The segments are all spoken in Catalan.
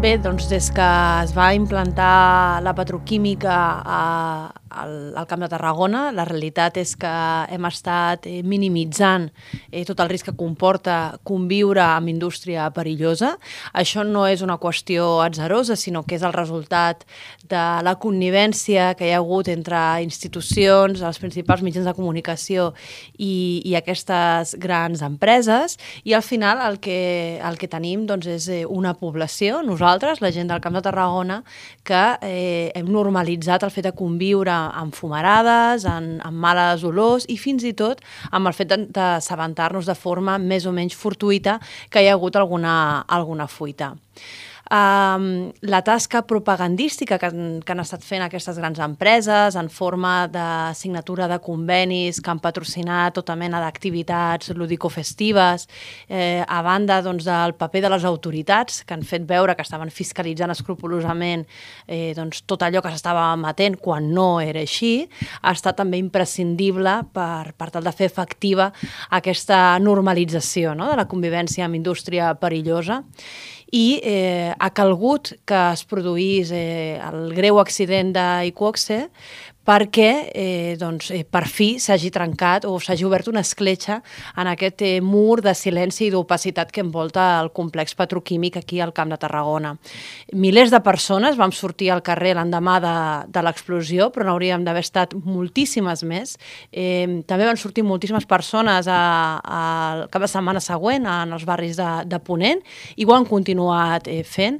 Bé, doncs des que es va implantar la petroquímica a, al, al Camp de Tarragona, la realitat és que hem estat eh, minimitzant eh, tot el risc que comporta conviure amb indústria perillosa. Això no és una qüestió atzerosa, sinó que és el resultat de la connivència que hi ha hagut entre institucions, els principals mitjans de comunicació i, i aquestes grans empreses, i al final el que, el que tenim doncs, és eh, una població, nosaltres, la gent del Camp de Tarragona, que eh, hem normalitzat el fet de conviure amb fumarades, amb, amb males olors i fins i tot amb el fet d'assabentar-nos de forma més o menys fortuïta que hi ha hagut alguna, alguna fuita um, la tasca propagandística que, que han estat fent aquestes grans empreses en forma de signatura de convenis que han patrocinat tota mena d'activitats ludicofestives, eh, a banda doncs, del paper de les autoritats que han fet veure que estaven fiscalitzant escrupulosament eh, doncs, tot allò que s'estava emetent quan no era així, ha estat també imprescindible per, per tal de fer efectiva aquesta normalització no? de la convivència amb indústria perillosa i eh, ha calgut que es produís eh, el greu accident d'Iquoxe perquè eh, doncs, eh, per fi s'hagi trencat o s'hagi obert una escletxa en aquest eh, mur de silenci i d'opacitat que envolta el complex petroquímic aquí al Camp de Tarragona. Milers de persones vam sortir al carrer l'endemà de, de l'explosió, però n'hauríem d'haver estat moltíssimes més. Eh, també van sortir moltíssimes persones al cap de setmana següent en els barris de, de Ponent i ho han continuat eh, fent,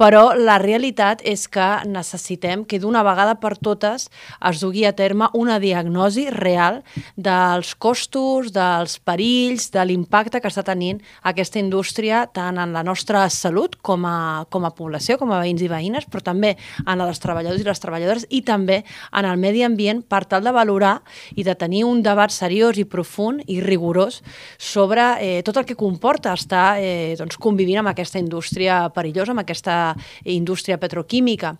però la realitat és que necessitem que d'una vegada per totes es dugui a terme una diagnosi real dels costos, dels perills, de l'impacte que està tenint aquesta indústria tant en la nostra salut com a, com a població, com a veïns i veïnes, però també en els treballadors i les treballadores i també en el medi ambient per tal de valorar i de tenir un debat seriós i profund i rigorós sobre eh, tot el que comporta estar eh, doncs, convivint amb aquesta indústria perillosa, amb aquesta indústria petroquímica.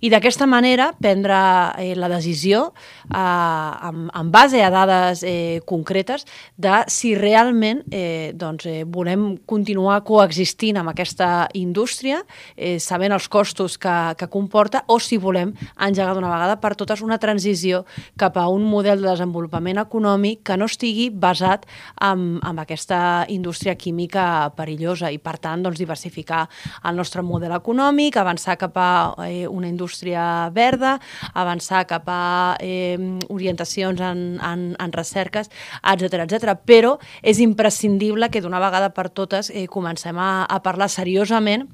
I d'aquesta manera prendre eh, la decisió decisió eh, amb, amb base a dades eh, concretes de si realment eh, doncs, eh, volem continuar coexistint amb aquesta indústria, eh, sabent els costos que, que comporta, o si volem engegar d'una vegada per totes una transició cap a un model de desenvolupament econòmic que no estigui basat en, en aquesta indústria química perillosa i, per tant, doncs, diversificar el nostre model econòmic, avançar cap a eh, una indústria verda, avançar cap a eh, orientacions en, en, en recerques, etc etc. Però és imprescindible que d'una vegada per totes eh, comencem a, a parlar seriosament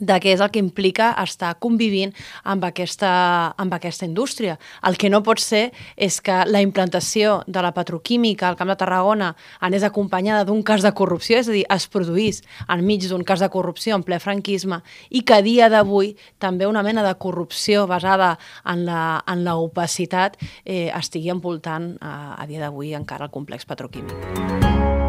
de què és el que implica estar convivint amb aquesta, amb aquesta indústria. El que no pot ser és que la implantació de la petroquímica al Camp de Tarragona anés acompanyada d'un cas de corrupció, és a dir, es produís enmig d'un cas de corrupció en ple franquisme i que a dia d'avui també una mena de corrupció basada en la, en la opacitat eh, estigui envoltant a, a dia d'avui encara el complex petroquímic.